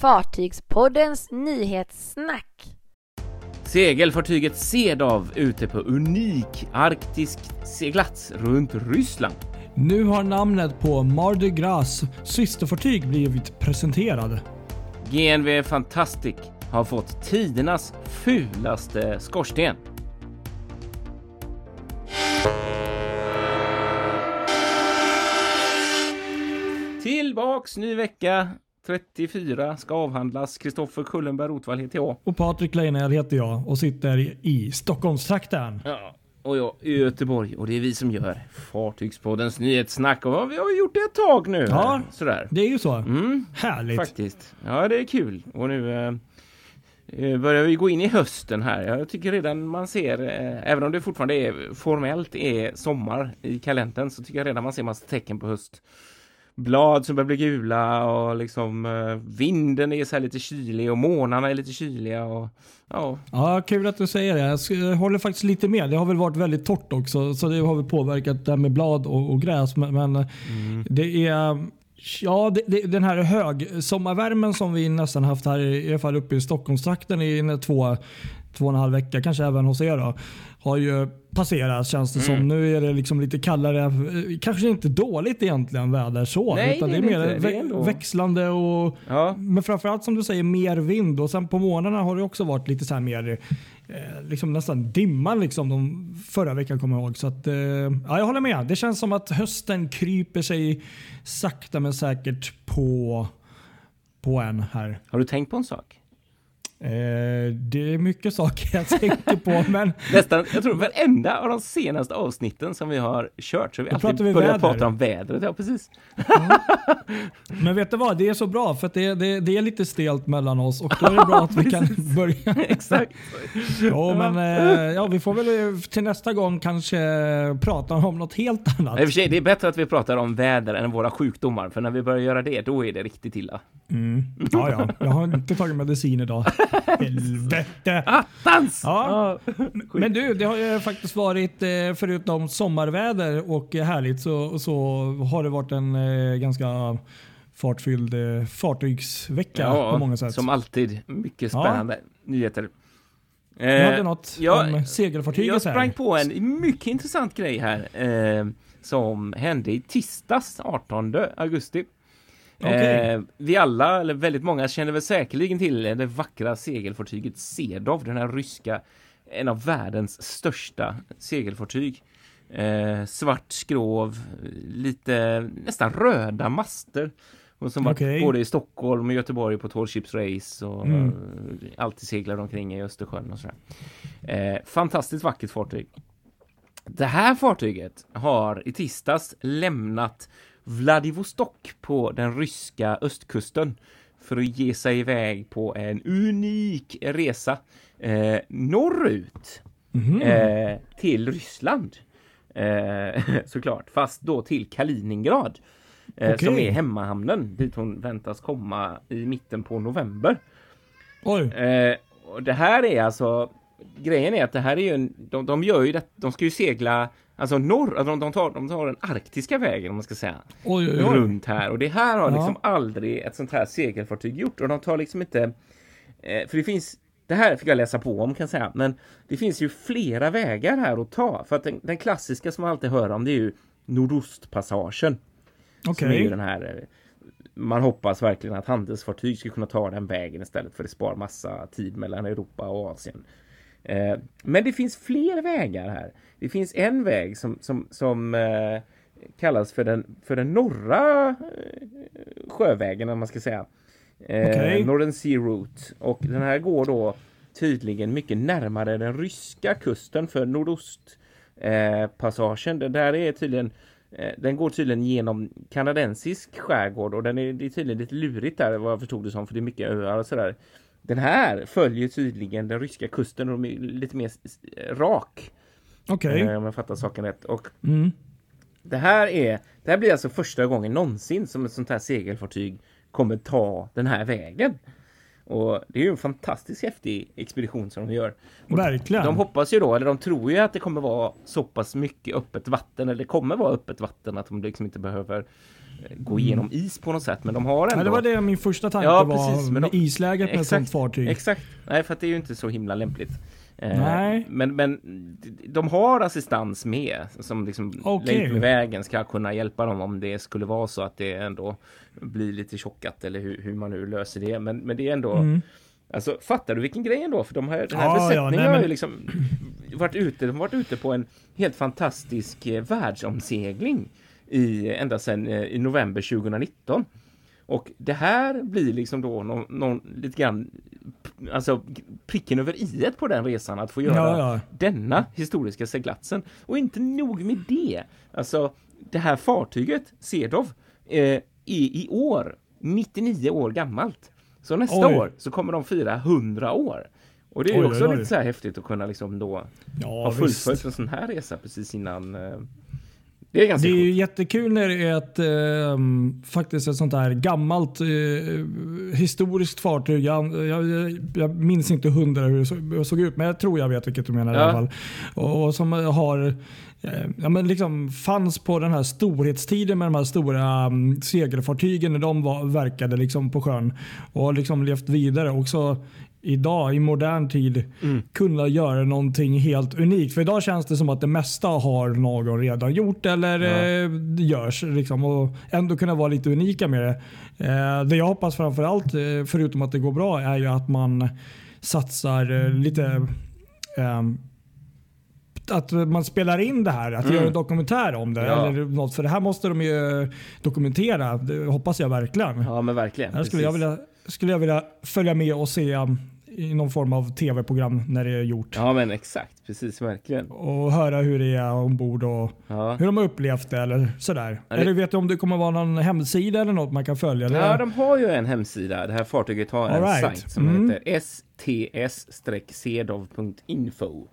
Fartygspoddens nyhetssnack. Segelfartyget Sedav ute på unik arktisk seglats runt Ryssland. Nu har namnet på Mardi Gras systerfartyg blivit presenterad. GNV Fantastic har fått tidernas fulaste skorsten. Tillbaks ny vecka. 34 ska avhandlas. Kristoffer Kullenberg Rotvall heter jag. Och Patrik Leinell heter jag och sitter i Stockholmstrakten. Ja, och jag i Göteborg och det är vi som gör Fartygspoddens nyhetssnack och vi har gjort det ett tag nu. Ja, sådär. Det är ju så. Mm, Härligt. faktiskt. Ja, det är kul. Och nu eh, eh, börjar vi gå in i hösten här. Jag tycker redan man ser, eh, även om det fortfarande är formellt är sommar i kalendern, så tycker jag redan man ser massa tecken på höst. Blad som börjar bli gula och liksom eh, vinden är så här lite kylig och månarna är lite kyliga och ja. Ja, kul att du säger det. Jag håller faktiskt lite med. Det har väl varit väldigt torrt också, så det har väl påverkat det här med blad och, och gräs. Men, men det är Ja, det, det, den här hög sommarvärmen som vi nästan haft här, i alla fall uppe i Stockholmstrakten i två, två och en halv vecka, kanske även hos er då, har ju passerat känns det som. Nu är det liksom lite kallare, eh, kanske inte dåligt egentligen väder så, Nej, utan det det är är det mer inte. Är vä- ändå- växlande och Ja, men framförallt som du säger mer vind och sen på morgnarna har det också varit lite så här mer eh, liksom nästan dimma liksom de förra veckan kommer jag ihåg. Så att, eh, ja, jag håller med. Det känns som att hösten kryper sig sakta men säkert på, på en här. har du tänkt på en sak? Eh, det är mycket saker jag tänker på men Nästan, jag tror varenda av de senaste avsnitten som vi har kört så har vi Då alltid pratar vi börjat väder. prata om vädret. Ja, precis. Men vet du vad? Det är så bra för det, det, det är lite stelt mellan oss och då är det bra att vi kan börja. Exakt. Ja, men eh, ja, vi får väl eh, till nästa gång kanske prata om något helt annat. I och för sig, det är bättre att vi pratar om väder än våra sjukdomar, för när vi börjar göra det, då är det riktigt illa. Mm. Ja, ja. Jag har inte tagit medicin idag. Helvete! Attans! Ja. Men du, det har ju faktiskt varit, eh, förutom sommarväder och härligt, så, så har det varit en eh, ganska fartfylld eh, fartygsvecka på många sätt. som alltid. Mycket Ja. spännande nyheter. Du hade något ja, om segelfartyget jag här. sprang på en mycket intressant grej här, eh, som hände i tisdags, 18 augusti. Eh, vi alla, eller väldigt många, känner väl säkerligen till det vackra segelfartyget Sedov, den här ryska, en av världens största segelfartyg. Eh, svart skrov, lite nästan röda master. Och som varit Okej. både i Stockholm och Göteborg på Tall Ships Race och Mm. eh, alltid seglar omkring i Östersjön och sådär. Eh, fantastiskt vackert fartyg. Det här fartyget har i tisdags lämnat Vladivostok på den ryska östkusten för att ge sig iväg på en unik resa eh, norrut Mhm. eh, till Ryssland. Eh, såklart, fast då till Kaliningrad. Eh, Okej. Som är hemmahamnen dit hon väntas komma i mitten på november. Oj, Eh, och det här är alltså grejen är att det här är ju en, de, de gör ju det, de ska ju segla alltså norr, alltså de, tar, de tar den arktiska vägen om man ska säga oj, oj. oj. runt här och det här har Ja. liksom aldrig ett sånt här segelfartyg gjort och de tar liksom inte eh, för det finns det här fick jag läsa på om kan jag säga men det finns ju flera vägar här att ta för att den, den klassiska som man alltid hör om det är ju Nordostpassagen som är ju Okej. den här eh, man hoppas verkligen att handelsfartyg ska kunna ta den vägen istället för det sparar massa tid mellan Europa och Asien. Eh, men det finns fler vägar här. Det finns en väg som, som, som eh, kallas för den, för den norra eh, sjövägen om man ska säga. Eh, Okej. Northern Sea Route. Och den här går då tydligen mycket närmare den ryska kusten för nordostpassagen. Eh, där är tydligen Eh, Den går tydligen genom kanadensisk skärgård och den är, det är tydligen lite lurigt där vad jag förstod det som för det är mycket öar och sådär. Den här följer tydligen den ryska kusten och de är lite mer rak. Okej. eh, Om jag fattar saken rätt. Och Mm. det här är, det här blir alltså första gången någonsin som ett sånt här segelfartyg kommer ta den här vägen. Och det är ju en fantastiskt häftig expedition som de gör. Och Verkligen. De hoppas ju då, eller de tror ju att det kommer vara så pass mycket öppet vatten, eller det kommer vara öppet vatten att de liksom inte behöver gå igenom is på något sätt. Men de har ändå... Ja, det var det min första tanke Ja, var. precis, men med de- isläget med ett sånt fartyg. Exakt. Nej, för att det är ju inte så himla lämpligt. Eh, Nej. Men, men de har assistans med som liksom Okej. längs med vägen ska kunna hjälpa dem om det skulle vara så att det ändå blir lite tjockat eller hur, hur man nu löser det. Men, men det är ändå Mm. Alltså fattar du vilken grej ändå? För de här, den här Ja, ja, besättningen nej, har men- ju liksom varit ute, de har varit ute på en helt fantastisk eh, världsomsegling i, ända sedan eh, i november 2019. Och det här blir liksom då någon, någon lite grann alltså pricken över i på den resan att få göra Ja, ja. denna historiska seglatsen. Och inte nog med det. Alltså det här fartyget, Sedov, eh, är i år 99 år gammalt. Så nästa Oj. år så kommer de fira 100 år. Och det är Oj, också oj, lite så här häftigt att kunna liksom då Ja, ha fullföljt en sån här resa precis innan. Eh, det är ganska Det är ju coolt. jättekul när det är ett, ehm, faktiskt ett sånt här gammalt eh, historiskt fartyg. Jag, jag, jag minns inte hundra hur det såg, såg ut, men jag tror jag vet vilket du menar i Ja. alla fall. Och, och som har eh, Ja, men liksom fanns på den här storhetstiden med de här stora um, segelfartygen när de var, verkade liksom på sjön och har liksom levt vidare. Också idag i modern tid kunna göra någonting helt unikt. För idag känns det som att det mesta har någon redan gjort eller eh, görs. Liksom, och ändå kunna vara lite unika med det. Eh, det jag hoppas framförallt, eh, förutom att det går bra, är ju att man satsar eh, lite ehm, att man spelar in det här, att göra en dokumentär om det. Ja. Eller något, för det här måste de ju dokumentera. Det hoppas jag verkligen. Ja men verkligen. Här skulle jag, vilja, skulle jag vilja följa med och se um, i någon form av tv-program när det är gjort. Ja men exakt, precis verkligen. Och höra hur det är ombord och Ja. hur de har upplevt det eller sådär. Ja, det- Eller vet du om det kommer vara någon hemsida eller något man kan följa? Eller? Ja, de har ju en hemsida. Det här fartyget har en All right. sajt som Mm. heter sts-sedov.info.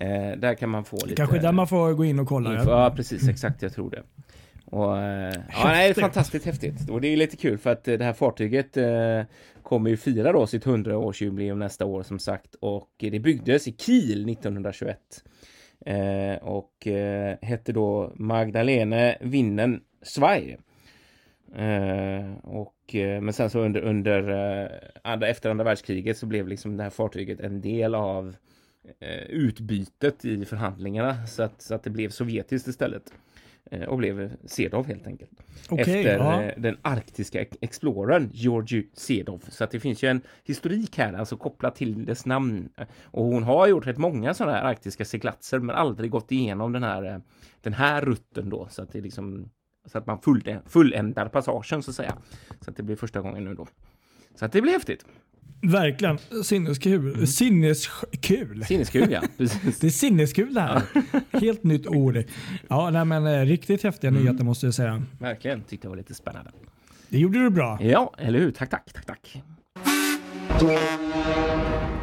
Eh, där kan man få lite... Kanske där man får gå in och kolla. info. Ja, precis. Exakt, jag tror det. Och, eh, ja, nej, det är fantastiskt häftigt. Och det är lite kul för att eh, det här fartyget eh, kommer ju fira då sitt 100-årsjubileum nästa år som sagt. Och det byggdes i Kiel 1921. Eh, och eh, hette då Magdalene Winnen Zweig. Eh, och, men sen så under, under andra, efter andra världskriget så blev liksom det här fartyget en del av utbytet i förhandlingarna så att, så att det blev sovjetiskt istället. Eh, och blev Sedov helt enkelt. Okej, efter ja. eh, den arktiska ex- explorern Georgi Sedov. Så att det finns ju en historik här, alltså kopplat till dess namn. Och hon har gjort rätt många sådana här arktiska seglatser men aldrig gått igenom den här, eh, den här rutten då. Så att det liksom så att man full, fulländar passagen så att säga. Så att det blir första gången nu då. Så att det blir häftigt. Verkligen sinneskul. Mm. Sinneskul. Sinneskul ja. Precis. Det är sinneskul det här. Helt nytt ord. Ja, nej, men eh, riktigt häftiga Mm. nyheter måste jag säga. Verkligen tyckte jag var lite spännande. Det gjorde du bra. Ja, eller hur? Tack, tack, tack, tack.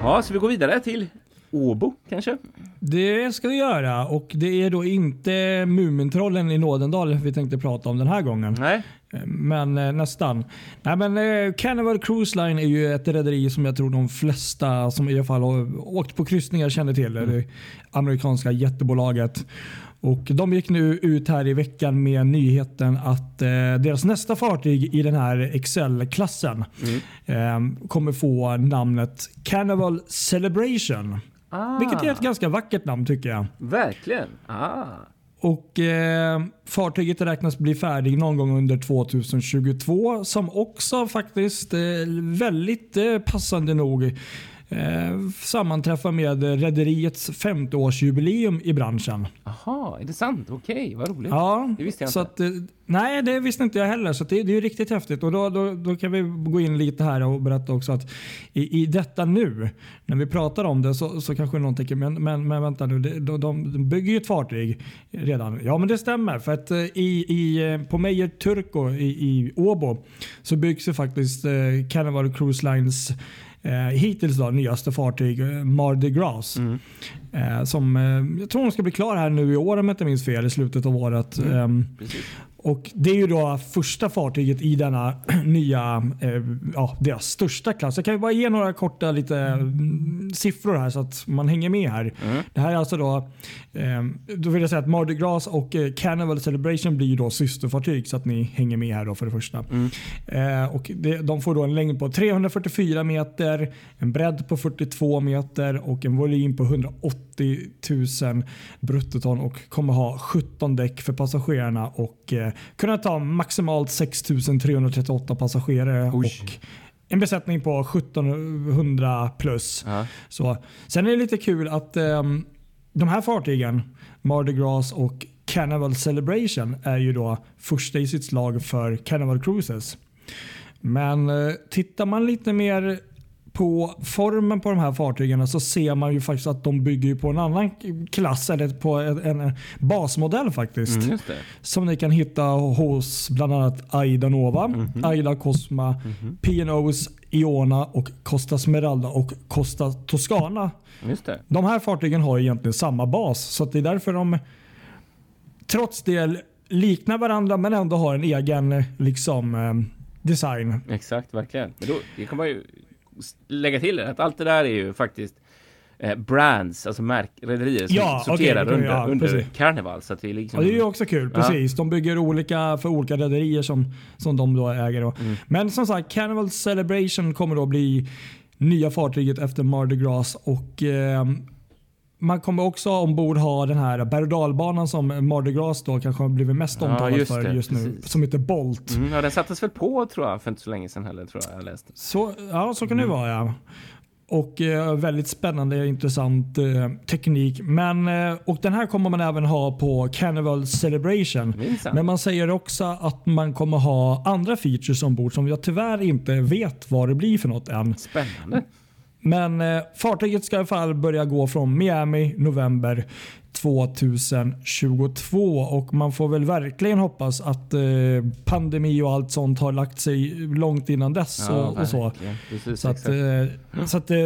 Ja, så vi går vidare till Åbo kanske? Det ska vi göra och det är då inte Mumintrollen i Nådendal vi tänkte prata om den här gången. Nej. Men eh, nästan. Nej, men, eh, Carnival Cruise Line är ju ett rederi som jag tror de flesta som i alla fall har åkt på kryssningar känner till. Det amerikanska jättebolaget. Och de gick nu ut här i veckan med nyheten att eh, deras nästa fartyg i den här Excel-klassen eh, kommer få namnet Carnival Celebration. Ah, Vilket är ett ganska vackert namn tycker jag. Verkligen. Ah. Och eh, Fartyget räknas bli färdig någon gång under 2022 som också faktiskt eh, väldigt eh, passande nog sammanträffar med rederiets 50-årsjubileum i branschen. Aha, är det sant? Okej, vad roligt. Ja, Det visste jag så inte. Att, eh, nej, det visste inte jag heller. Så det, det är riktigt häftigt. Och då, då, då kan vi gå in lite här och berätta också att i, i detta nu, när vi pratar om det så, så kanske någon tänker, men, men, men vänta nu, de, de, bygger ju ett fartyg redan. Ja, men det stämmer. För att eh, i, i, eh, på Meijer Turco i, i Åbo så byggs ju faktiskt eh, Carnival Cruise Lines eh, hittills då, nyaste fartyg, eh, Mardi Gras. Eh, som, eh, jag tror hon ska bli klar här nu i år om jag inte minns fel, i slutet av året. Ehm, Precis. Och Det är ju då första fartyget i denna nya, eh, ja, deras största klass. Jag kan ju bara ge några korta lite mm, siffror här så att man hänger med här. Mm. Det här är alltså då, eh, då vill jag säga att Mardi Gras och eh, Carnival Celebration blir ju då systerfartyg så att ni hänger med här då för det första. Mm. Eh, och det, de får då en längd på 344 meter, en bredd på 42 meter och en volym på 180 000 bruttoton och kommer ha 17 däck för passagerarna och eh, kunna ta maximalt 6 338 passagerare Oj. och en besättning på 1700 plus. Ja. Så. Sen är det lite kul att ehm, de här fartygen, Mardi Gras och Carnival Celebration, är ju då första i sitt slag för Carnival Cruises. Men eh, tittar man lite mer på formen på de här fartygen så ser man ju faktiskt att de bygger på en annan klass, eller på en, basmodell faktiskt. Mm. Som ni kan hitta hos bland annat Aida Nova, Aida Cosma, P&O's Iona och Costa Smeralda och Costa Toscana. Just det. De här fartygen har egentligen samma bas. Så det är därför de trots det liknar varandra men ändå har en egen liksom, eh, design. Exakt, verkligen. Men då, det kan man ju lägga till det, att allt det där är ju faktiskt eh, brands, alltså rederier som Ja, sorterar okej, under, ja, under. Carnival. Så att det är liksom... Ja, det är ju också kul. Ja. Precis. De bygger olika för olika rederier som, som de då äger. Då. Mm. Men som sagt, Carnival Celebration kommer då bli nya fartyget efter Mardi Gras. Och, eh, man kommer också ombord ha den här berg och dalbanan som Mardi Gras då kanske har blivit mest Ja, omtalad just för just nu. precis. Som heter Bolt. Mm, ja, den sattes väl på tror jag för inte så länge sedan heller tror jag jag läste. Så, ja, så kan Mm. det vara ja. Och eh, väldigt spännande intressant eh, teknik. Men, eh, och den här kommer man även ha på Carnival Celebration. Men man säger också att man kommer ha andra features ombord som jag tyvärr inte vet vad det blir för något än. Spännande. Men eh, fartyget ska i alla fall börja gå från Miami november 2022 och man får väl verkligen hoppas att eh, pandemi och allt sånt har lagt sig långt innan dess. och, och så. Precis, Så, att, eh, så att eh,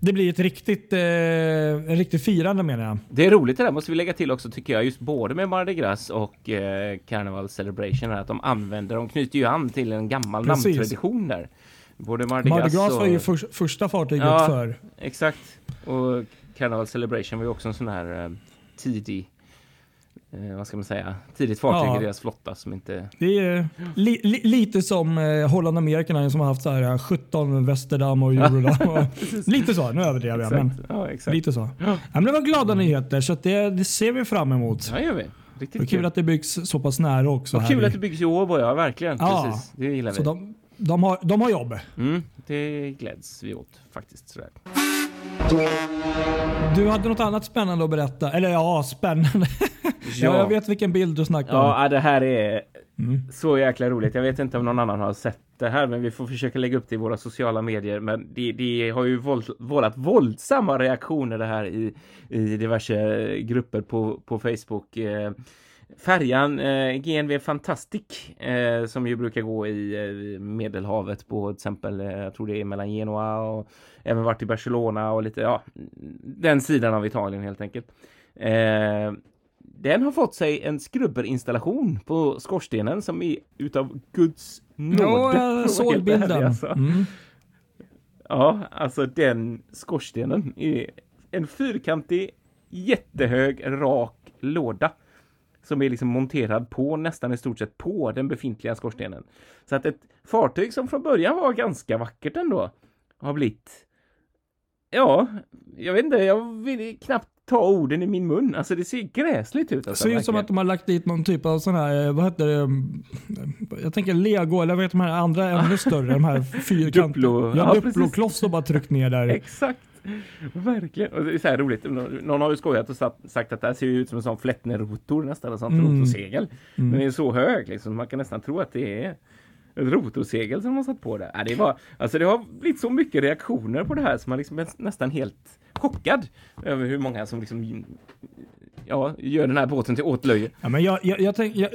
det blir ett riktigt, eh, en riktigt firande menar jag. Det är roligt det där måste vi lägga till också tycker jag, just både med Mardi Gras och eh, Carnival Celebration, här, att de använder, de knyter ju an till en gammal Precis. namntradition där. Både Mardi, Mardi Gras och... var ju för, första fartyget Ja. för. Exakt. Och Carnival Celebration var ju också en sån här eh, tidig, eh, vad ska man säga, tidigt fartyg Ja. i deras flotta som inte... Det är li, li, lite som eh, Holland American som har haft så här, eh, 17 Västerdam och Eurodam. och, lite så, nu överdrev jag men. Ja, lite så. Ja. Men det var glada nyheter så det, det ser vi fram emot. Ja, gör vi. Det Riktigt är kul att det byggs så pass nära också. Och kul i- att det byggs i Åbo, ja verkligen. Ja. Precis. Det gillar vi. så de, de, har, de har jobb. Mm, det gläds vi åt faktiskt. Sådär. Du hade något annat spännande att berätta. Eller ja, spännande. ja. jag vet vilken bild du snackar om. Ja, det här är Mm. så jäkla roligt. Jag vet inte om någon annan har sett det här, men vi får försöka lägga upp det i våra sociala medier. Men det, det har ju våld, vållat våldsamma reaktioner det här i, i diverse grupper på, på Facebook. Färjan eh, GNV Fantastic eh, som ju brukar gå i eh, Medelhavet på till exempel, eh, jag tror det är mellan Genua och även varit i Barcelona och lite, ja, den sidan av Italien helt enkelt. Eh, den har fått sig en skrubberinstallation på skorstenen som är utav Guds nåde. Ja, Får vara jag såg helt ärlig, bilden. alltså. Mm. Ja, alltså den skorstenen är en fyrkantig, jättehög, rak låda som är liksom monterad på nästan i stort sett på den befintliga skorstenen. Så att ett fartyg som från början var ganska vackert ändå har blivit Ja, jag vet inte, jag vill knappt ta orden i min mun. Alltså det ser gräsligt ut. Det Alltså, ser ut som att de har lagt dit någon typ av sån här, eh, vad heter det? mm, Jag tänker lego eller vad heter de här andra ännu större? De här fyrkantiga. Duplo. Ja, Ja, Duplo-kloss och bara tryckt ner där. Exakt. Verkligen. Och det är så här roligt. Någon har ju skojat och sagt att det här ser ut som en sån Flettner-rotor nästan. En sån Mm. rotorsegel. Men den är så hög liksom. Man kan nästan tro att det är ett rotorsegel som har satt på det. Ja, det, var, alltså det har blivit så mycket reaktioner på det här så man liksom är nästan helt chockad över hur många som liksom ja, gör den här båten till åtlöje. Ja, men jag, jag, jag, tänk, jag,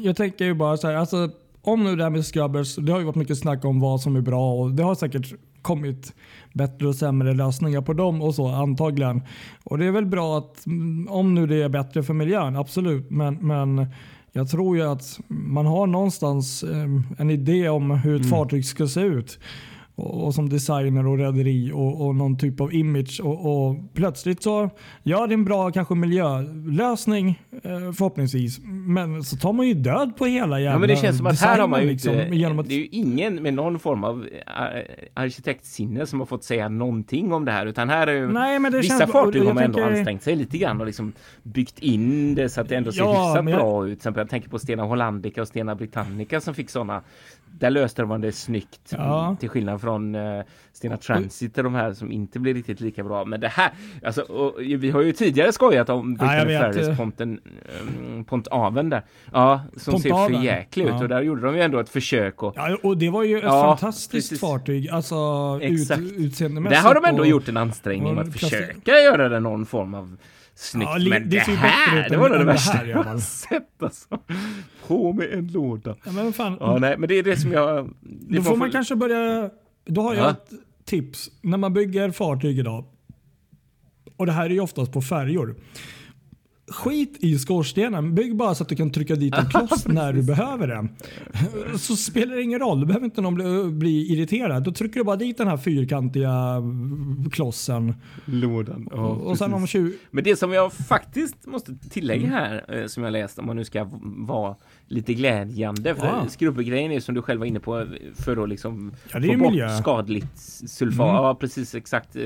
jag tänker ju bara så här, alltså, om nu det här med scrubbers, det har ju varit mycket snack om vad som är bra och det har säkert kommit bättre och sämre lösningar på dem och så antagligen. Och det är väl bra att mm, om nu det är bättre för miljön, absolut. Men, men jag tror ju att man har någonstans eh, en idé om hur ett Mm. fartyg ska se ut. Och, och som designer och rederi och, och någon typ av image. Och, och plötsligt så gör det en bra kanske miljölösning eh, förhoppningsvis. Men så tar man ju död på hela jävla Ja men det känns som att här har man ju inte, liksom, genom att, det är ju ingen med någon form av eh, arkitektsinne som har fått säga någonting om det här utan här är ju Nej, men det Vissa känns- fartyg har man ändå tänker- ansträngt sig lite grann och liksom byggt in det så att det ändå ser Ja, hyfsat jag- bra ut. Till exempel, jag tänker på Stena Hollandica och Stena Britannica som fick sådana. Där löste man det snyggt Ja. till skillnad från uh, Stena Transit och de här som inte blir riktigt lika bra. Men det här, alltså, och, vi har ju tidigare skojat om Ja, vet, Ferries eh. Ponten, um, Pontaven där. Ja, som ser Pontaven. för jäklig ut Ja. och där gjorde de ju ändå ett försök och Ja, och det var ju ett Ja, fantastiskt precis. fartyg. Alltså ut, utseendemässigt. Där har de ändå och- gjort en ansträngning att försöka göra det någon form av snyggt. Ja, men det det, här, det var nog det värsta här, jag har sett alltså. På med en låda. Ja, men fan, Ja, nej, men det är det som jag... Då får man kanske börja... Då har jag Ja. ett tips. När man bygger fartyg idag. Och det här är ju oftast på färjor. Skit i skorstenen. Bygg bara så att du kan trycka dit en kloss när du behöver det. Så spelar det ingen roll. Då behöver inte någon bli, bli irriterad. Då trycker du bara dit den här fyrkantiga klossen. Lådan. Ja, och sen om precis. 20... Men det som jag faktiskt måste tillägga här, eh, som jag läst, om man nu ska vara lite glädjande, för Ja. skrubbegrejen är som du själv var inne på, eh, för att liksom Ja, få bort miljö. skadligt sulfat. Mm. Ja, precis exakt.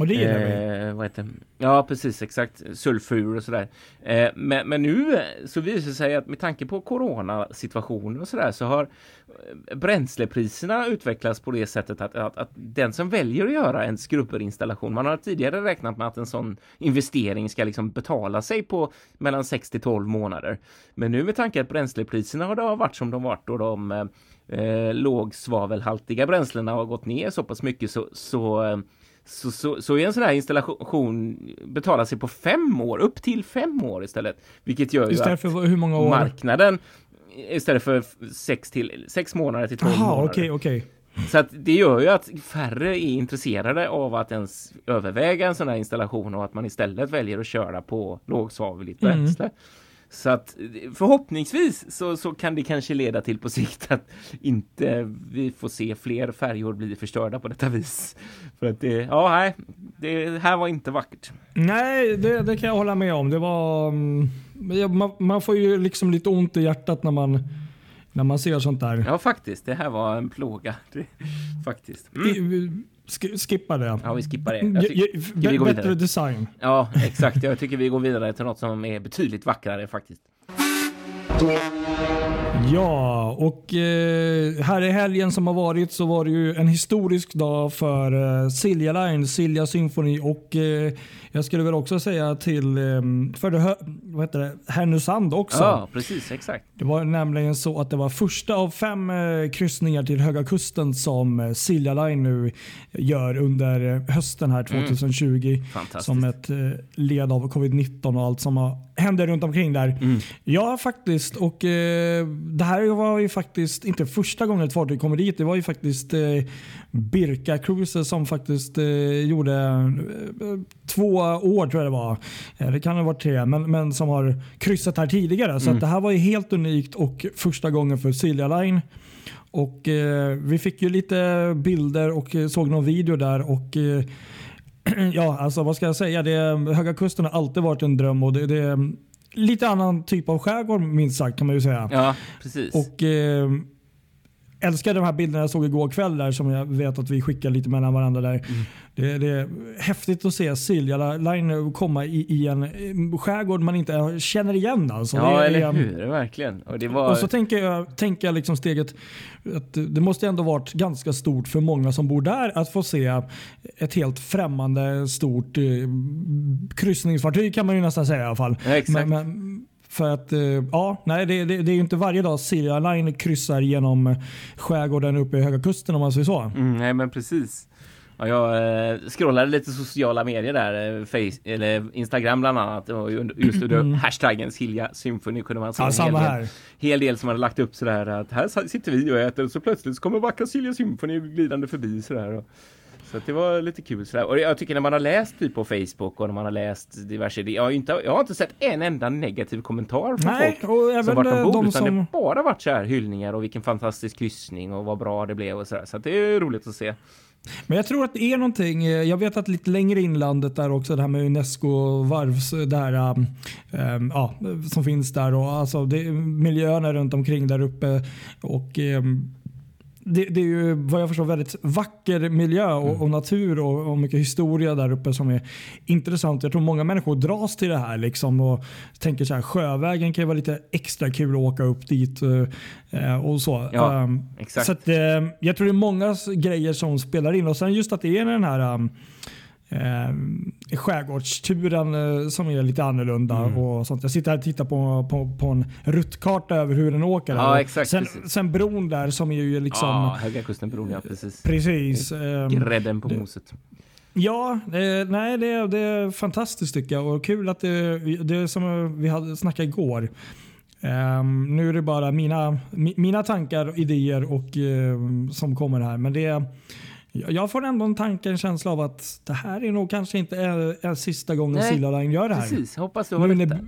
Och det gillar vi. Eh, vad heter? Ja, precis exakt. Sulfur och sådär. Eh, men, men nu eh, så visar det sig att med tanke på coronasituationen och sådär så har eh, bränslepriserna utvecklats på det sättet att, att, att den som väljer att göra en skrubberinstallation, man har tidigare räknat med att en sån investering ska liksom betala sig på mellan 6 till 12 månader. Men nu med tanke att bränslepriserna har, det har varit som de varit och de eh, eh, lågsvavelhaltiga bränslena har gått ner så pass mycket så, så eh, så, så, så är en sån här installation betalar sig på fem år, upp till fem år istället. Vilket gör ju Istället att för hur många år? marknaden istället för sex, till, sex månader till tolv månader. okej, okej. Så att det gör ju att färre är intresserade av att ens överväga en sån här installation och att man istället väljer att köra på lågsvaveligt Mm. Så att förhoppningsvis så, så kan det kanske leda till på sikt att inte vi får se fler färjor bli förstörda på detta vis. För att det, ja nej, det här var inte vackert. Nej, det, det kan jag hålla med om. Det var, mm, man, man får ju liksom lite ont i hjärtat när man, när man ser sånt där. Ja faktiskt, det här var en plåga. Det, faktiskt. Mm. Skippa det. Ja vi skippar det. Jag Ge- tycker vi går bättre vidare. design. Ja exakt, jag tycker vi går vidare till något som är betydligt vackrare faktiskt. Ja, och eh, här i helgen som har varit så var det ju en historisk dag för eh, Silja Line, Silja Symphony och eh, jag skulle väl också säga till för det, vad heter det, Härnösand också. Ja precis, exakt. Det var nämligen så att det var första av fem kryssningar till Höga Kusten som Silja Line nu gör under hösten här 2020. Fantastiskt. Som ett led av covid-19 och allt som har, hände runt omkring där. Mm. Ja, faktiskt. Och Det här var ju faktiskt inte första gången ett fartyg kommer dit. Det var ju faktiskt eh, Birka Cruises som faktiskt eh, gjorde eh, två år tror jag det var. Eh, det kan ha varit tre, men, men som har kryssat här tidigare. Så att det här var ju helt unikt och första gången för Silja Line. Och eh, Vi fick ju lite bilder och eh, såg någon video där. och Ja, alltså vad ska jag säga? Det, Höga Kusten har alltid varit en dröm och det, det lite annan typ av skärgård minst sagt kan man ju säga. Ja, precis. Och eh, älskar de här bilderna jag såg igår kväll där som jag vet att vi skickar lite mellan varandra där. Mm. Det, det är häftigt att se Silja Line komma i, i en eh, skärgård man inte känner igen. Alltså. ja, det, eller hur? Verkligen. Och var... och så tänker jag, tänker jag liksom steget att det måste ändå varit ganska stort för många som bor där att få se ett helt främmande stort eh, kryssningsfartyg kan man ju nästan säga i alla fall. Ja, exakt. Men, men, för att, eh, ja, nej det, det, det är ju inte varje dag Silja Line kryssar genom skärgården uppe i Höga Kusten om man säger så. Mm, nej men precis. Ja, jag eh, scrollade lite sociala medier där, eh, face, eller Instagram bland annat. Och ju- just under hashtaggen Silja Symphony kunde man se Ja, en hel, del, hel del som hade lagt upp sådär att här sitter vi och äter och så plötsligt så kommer vackra Silja Symphony glidande förbi sådär. Och, Så det var lite kul sådär. Och jag tycker när man har läst typ på Facebook och när man har läst diverse, jag har inte, jag har inte sett en enda negativ kommentar från Nej, folk som varit eh, ombord, de utan det som... har bara varit så här hyllningar och vilken fantastisk kryssning och vad bra det blev och sådär. Så det är roligt att se. Men jag tror att det är någonting, eh, jag vet att lite längre inlandet där också det här med Unesco varvs där, um, um, ja, som finns där och alltså det, miljöerna runt omkring där uppe och um, det, det, är ju vad jag förstår väldigt vacker miljö och, Mm. och natur och, och, mycket historia där uppe som är intressant. Jag tror många människor dras till det här liksom och tänker så här sjövägen kan ju vara lite extra kul att åka upp dit uh, och så. Ja, um. Så att, uh, jag tror det är många grejer som spelar in och sen just att det är den här um, eh, skärgårdsturen eh, som är lite annorlunda. Mm. Och sånt. Jag sitter här och tittar på, på, på en ruttkarta över hur den åker. Ja, exakt, sen, precis. sen bron där som är ju liksom... Ja, Höga Kusten-bron, ja precis. Precis. ehm, Grädden på moset. Ja, eh, nej det, det är fantastiskt tycker jag och kul att det, det som vi hade snackat igår. Ehm, nu är det bara mina, mi, mina tankar och idéer och, ehm, som kommer här. Men det, jag får ändå en tanke, en känsla av att det här är nog kanske inte är, är sista gången Silja Line gör det här. Precis, hoppas du har rätt där.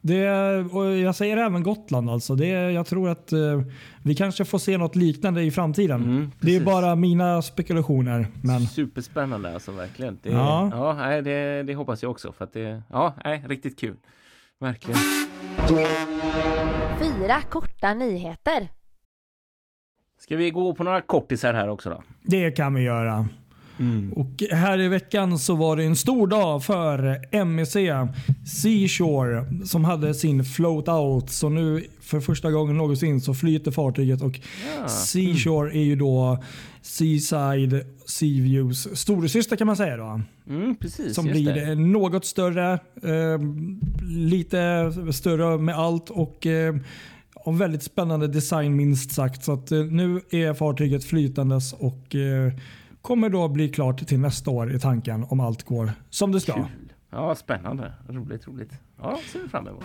Det, och jag säger även Gotland alltså. Det, jag tror att eh, vi kanske får se något liknande i framtiden. Mm, det är bara mina spekulationer. Men Superspännande alltså verkligen. Det, Ja. ja. nej, det, det hoppas jag också för att det, ja, nej, riktigt kul. Verkligen. Fyra korta nyheter. Ska vi gå på några kortisar här också då? det kan vi göra. Och här i veckan så var det en stor dag för MEC Seashore som hade sin float out. Så nu för första gången någonsin så flyter fartyget och Ja. Seashore är ju då Seaside Seaviews storasyster kan man säga då. Mm, precis, Som blir det. något större, eh, lite större med allt och eh, och väldigt spännande design minst sagt. Så att, eh, nu är fartyget flytandes och eh, kommer då bli klart till nästa år i tanken om allt går som det ska. Kul. Ja, spännande. Roligt, roligt. Ja, ser vi fram emot.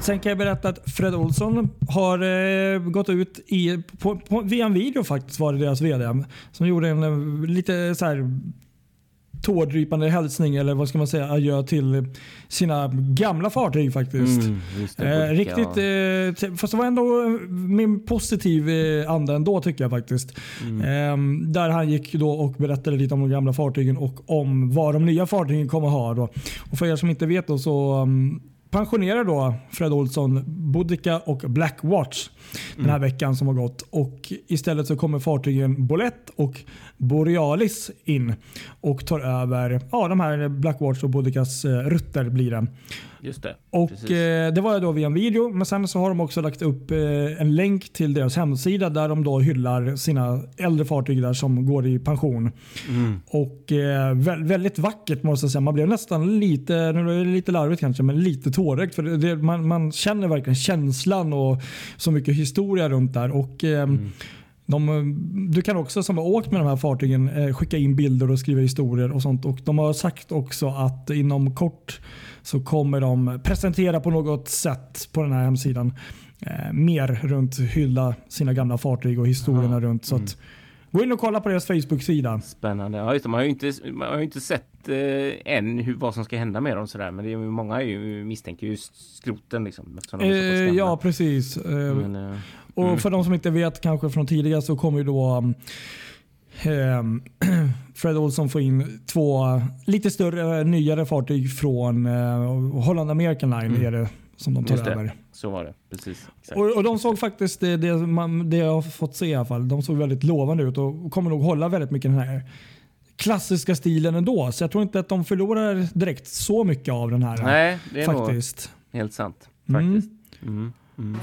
Sen kan jag berätta att Fred Olsson har eh, gått ut i, på, på, via en video faktiskt var det deras VD som gjorde en eh, lite så här tårdrypande hälsning eller vad ska man säga adjö till sina gamla fartyg faktiskt. Mm, det, Eh, riktigt, eh, fast det var ändå eh, min positiv eh, anda ändå tycker jag faktiskt. Mm. Ehm, där han gick då och berättade lite om de gamla fartygen och om vad de nya fartygen kommer ha. Då. Och för er som inte vet då så um, pensionerar då Fred Olsson Boudica och Blackwatch den här veckan som har gått. Och istället så kommer fartygen Bolett och Borealis in och tar över ja, de här Blackwatch och Boudicas eh, rutter blir det. Just det. Och eh, Det var då via en video, men sen så har de också lagt upp eh, en länk till deras hemsida där de då hyllar sina äldre fartyg där som går i pension. Mm. Och eh, vä- Väldigt vackert måste jag säga. Man blev nästan lite, nu är det lite larvigt kanske, men lite tårögd. För det, det, man, man känner verkligen känslan och så mycket historia runt där. Och, eh, de, du kan också som har åkt med de här fartygen eh, skicka in bilder och skriva historier och sånt. Och De har sagt också att inom kort så kommer de presentera på något sätt på den här hemsidan eh, mer runt hylla sina gamla fartyg och historierna runt. Så att, gå in och kolla på deras Facebook-sida. Spännande. Ja, just det. Man har ju inte, man har inte sett eh, än hur, vad som ska hända med dem sådär. Men det är, många är ju, misstänker ju skroten liksom. Eh, ja, precis. Eh, Men, eh, Och för de som inte vet kanske från tidigare så kommer ju då ehm, Fred Olsson få in två lite större, nyare fartyg från uh, Holland American Line är det som de tar Mm. Just det. över. så var det. Precis. Och, och de såg faktiskt, det, det, man, det jag har fått se i alla fall, de såg väldigt lovande ut och kommer nog hålla väldigt mycket den här klassiska stilen ändå. Så jag tror inte att de förlorar direkt så mycket av den här. Nej, det är nog faktiskt. helt sant. Mm. Faktiskt. Mm. Mm.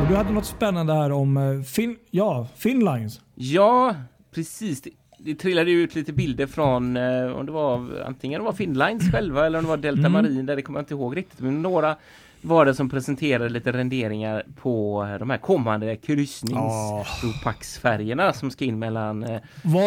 Och du hade något spännande här om eh, fin, ja, Finlines. Ja, precis. Det, det trillade ut lite bilder från eh, om det var antingen det var Finnlines själva eller om det var Delta Mm. Marine där det kommer jag inte ihåg riktigt. Men några var det som presenterade lite renderingar på de här kommande kryssningsropaxfärgerna som ska in mellan eh,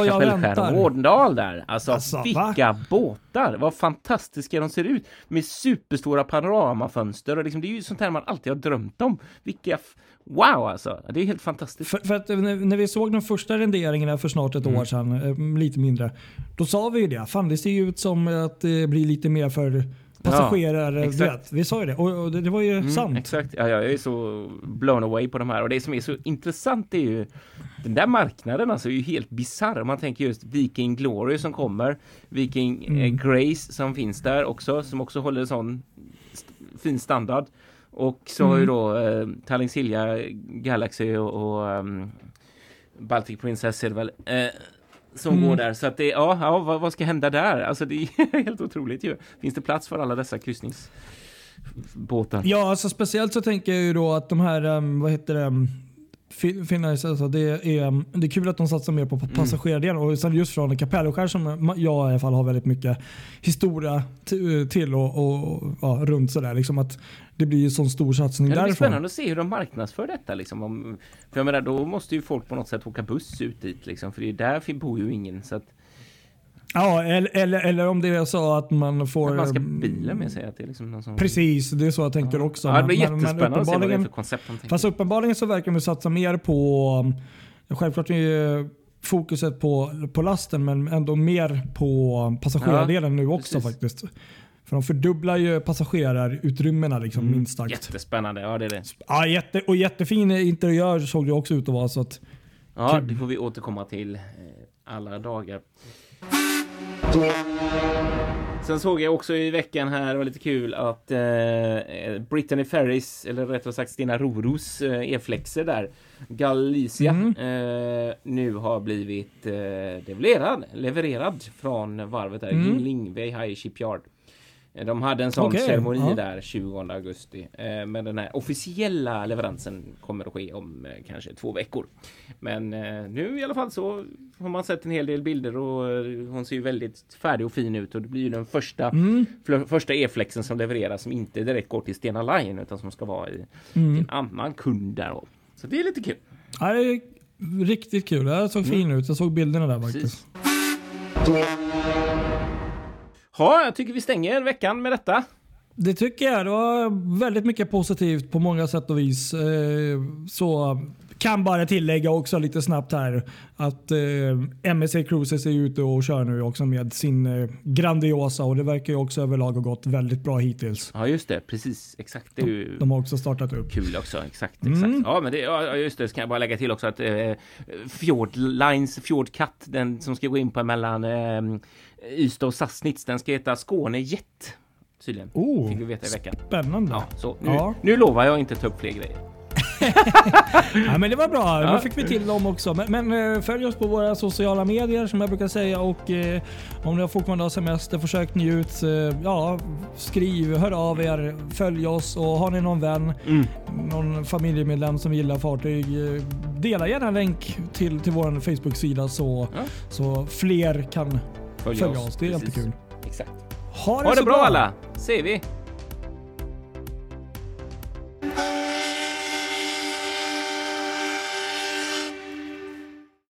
Kapellskär och Årdendal där. Alltså, Alltså, va? vilka båtar! Vad fantastiska de ser ut! Med superstora panoramafönster och liksom, det är ju sånt här man alltid har drömt om. Vilka... Wow alltså! Det är helt fantastiskt. För, för att när, när vi såg de första renderingarna för snart ett Mm. år sedan, eh, lite mindre, då sa vi ju det. Fan det ser ju ut som att det blir lite mer för passagerare. vet. vi sa ju det och, och det, det var ju Mm, sant. Exakt, ja, jag är så blown away på de här och det som är så intressant är ju den där marknaden alltså är ju helt bisarr. Man tänker just Viking Glory som kommer, Viking eh, Mm. Grace som finns där också, som också håller sån st- fin standard. Och så har ju Mm. då eh, Tallinn Silja Galaxy och, och ehm, Baltic Princess är det väl, eh, som Mm. går där. Så att det, ja, ja vad, vad ska hända där? Alltså det är helt otroligt ju. Finns det plats för alla dessa kryssningsbåtar? Ja, alltså speciellt så tänker jag ju då att de här, um, vad heter det, um, Finnice, alltså det, är, um, det är kul att de satsar mer på Mm. pa- passagerardelen och sen just från Kapellskär som jag i alla fall har väldigt mycket historia t- till och, och ja, runt sådär. Liksom att det blir ju sån stor satsning Ja, det blir därifrån. spännande att se hur de marknadsför detta. Liksom. Om, för jag menar, då måste ju folk på något sätt åka buss ut dit. Liksom, för det är där bor ju ingen. Så att, Ja, eller, eller, eller om det är så att man får... att man ska um, bilen med sig. Att det är liksom någon som... Precis, det är så jag tänker också. Ja, det blir Men- men jättespännande att se vad det är för koncept de tänker. Fast uppenbarligen så verkar de satsa mer på, självklart är fokuset på, på lasten men ändå mer på passagerardelen nu också precis. faktiskt. För de fördubblar ju passagerarutrymmena liksom Mm. minst sagt. Jättespännande, ja det är det. Ja, jätte, och jättefin interiör såg det också ut att vara. Så att, Ja, det får vi återkomma till eh, alla dagar. Sen såg jag också i veckan här, det var lite kul, att eh, Brittany Ferris, eller rättare sagt Stina Roros eh, e-flexer där, Galicia, Mm. eh, nu har blivit eh, levererad, levererad från varvet där, Mm. Yingling Weihai Shipyard. Eh, De hade en sån Okej, ceremoni ja. där 20 augusti. Eh, men den här officiella leveransen kommer att ske om eh, kanske två veckor. Men eh, nu i alla fall så har man sett en hel del bilder och eh, hon ser ju väldigt färdig och fin ut och det blir ju den första, mm, första e-flexen som levereras som inte direkt går till Stena Line utan som ska vara i mm. en annan kund där. då. Så det är lite kul. Ja, det är riktigt kul. Det såg fin ut. Jag såg bilderna där faktiskt. Precis. Ja, jag tycker vi stänger veckan med detta. Det tycker jag. Det var väldigt mycket positivt på många sätt och vis. Eh, så kan bara tillägga också lite snabbt här att eh, MSC Cruises är ute och kör nu också med sin eh, Grandiosa och det verkar ju också överlag ha gått väldigt bra hittills. Ja, just det. Precis. Exakt. Det är ju De har också startat upp. kul också. Exakt. exakt. Mm. Ja, men det, ja, just det. Kan jag bara lägga till också att eh, Fjord Lines, Fjord Cut, den som ska gå in på mellan eh, Ystad och Sassnitz, den ska heta Skåne Jet. Tydligen. Oh, Fick vi veta i veckan. spännande. Ja, så nu, Ja. nu lovar jag inte ta upp fler grejer. Ja, men det var bra. Nu fick vi till dem också. Men, men eh, följ oss på våra sociala medier som jag brukar säga. Och eh, Om ni har fortfarande har semester, försök njut. Eh, ja, skriv, hör av er, följ oss och har ni någon vän, Mm. någon familjemedlem som gillar fartyg, eh, dela gärna en länk till, till vår Facebook-sida så, Ja. så fler kan Följ följa oss. Det är Precis. jättekul. Exakt. Ha det, Ha det bra alla! Säger vi.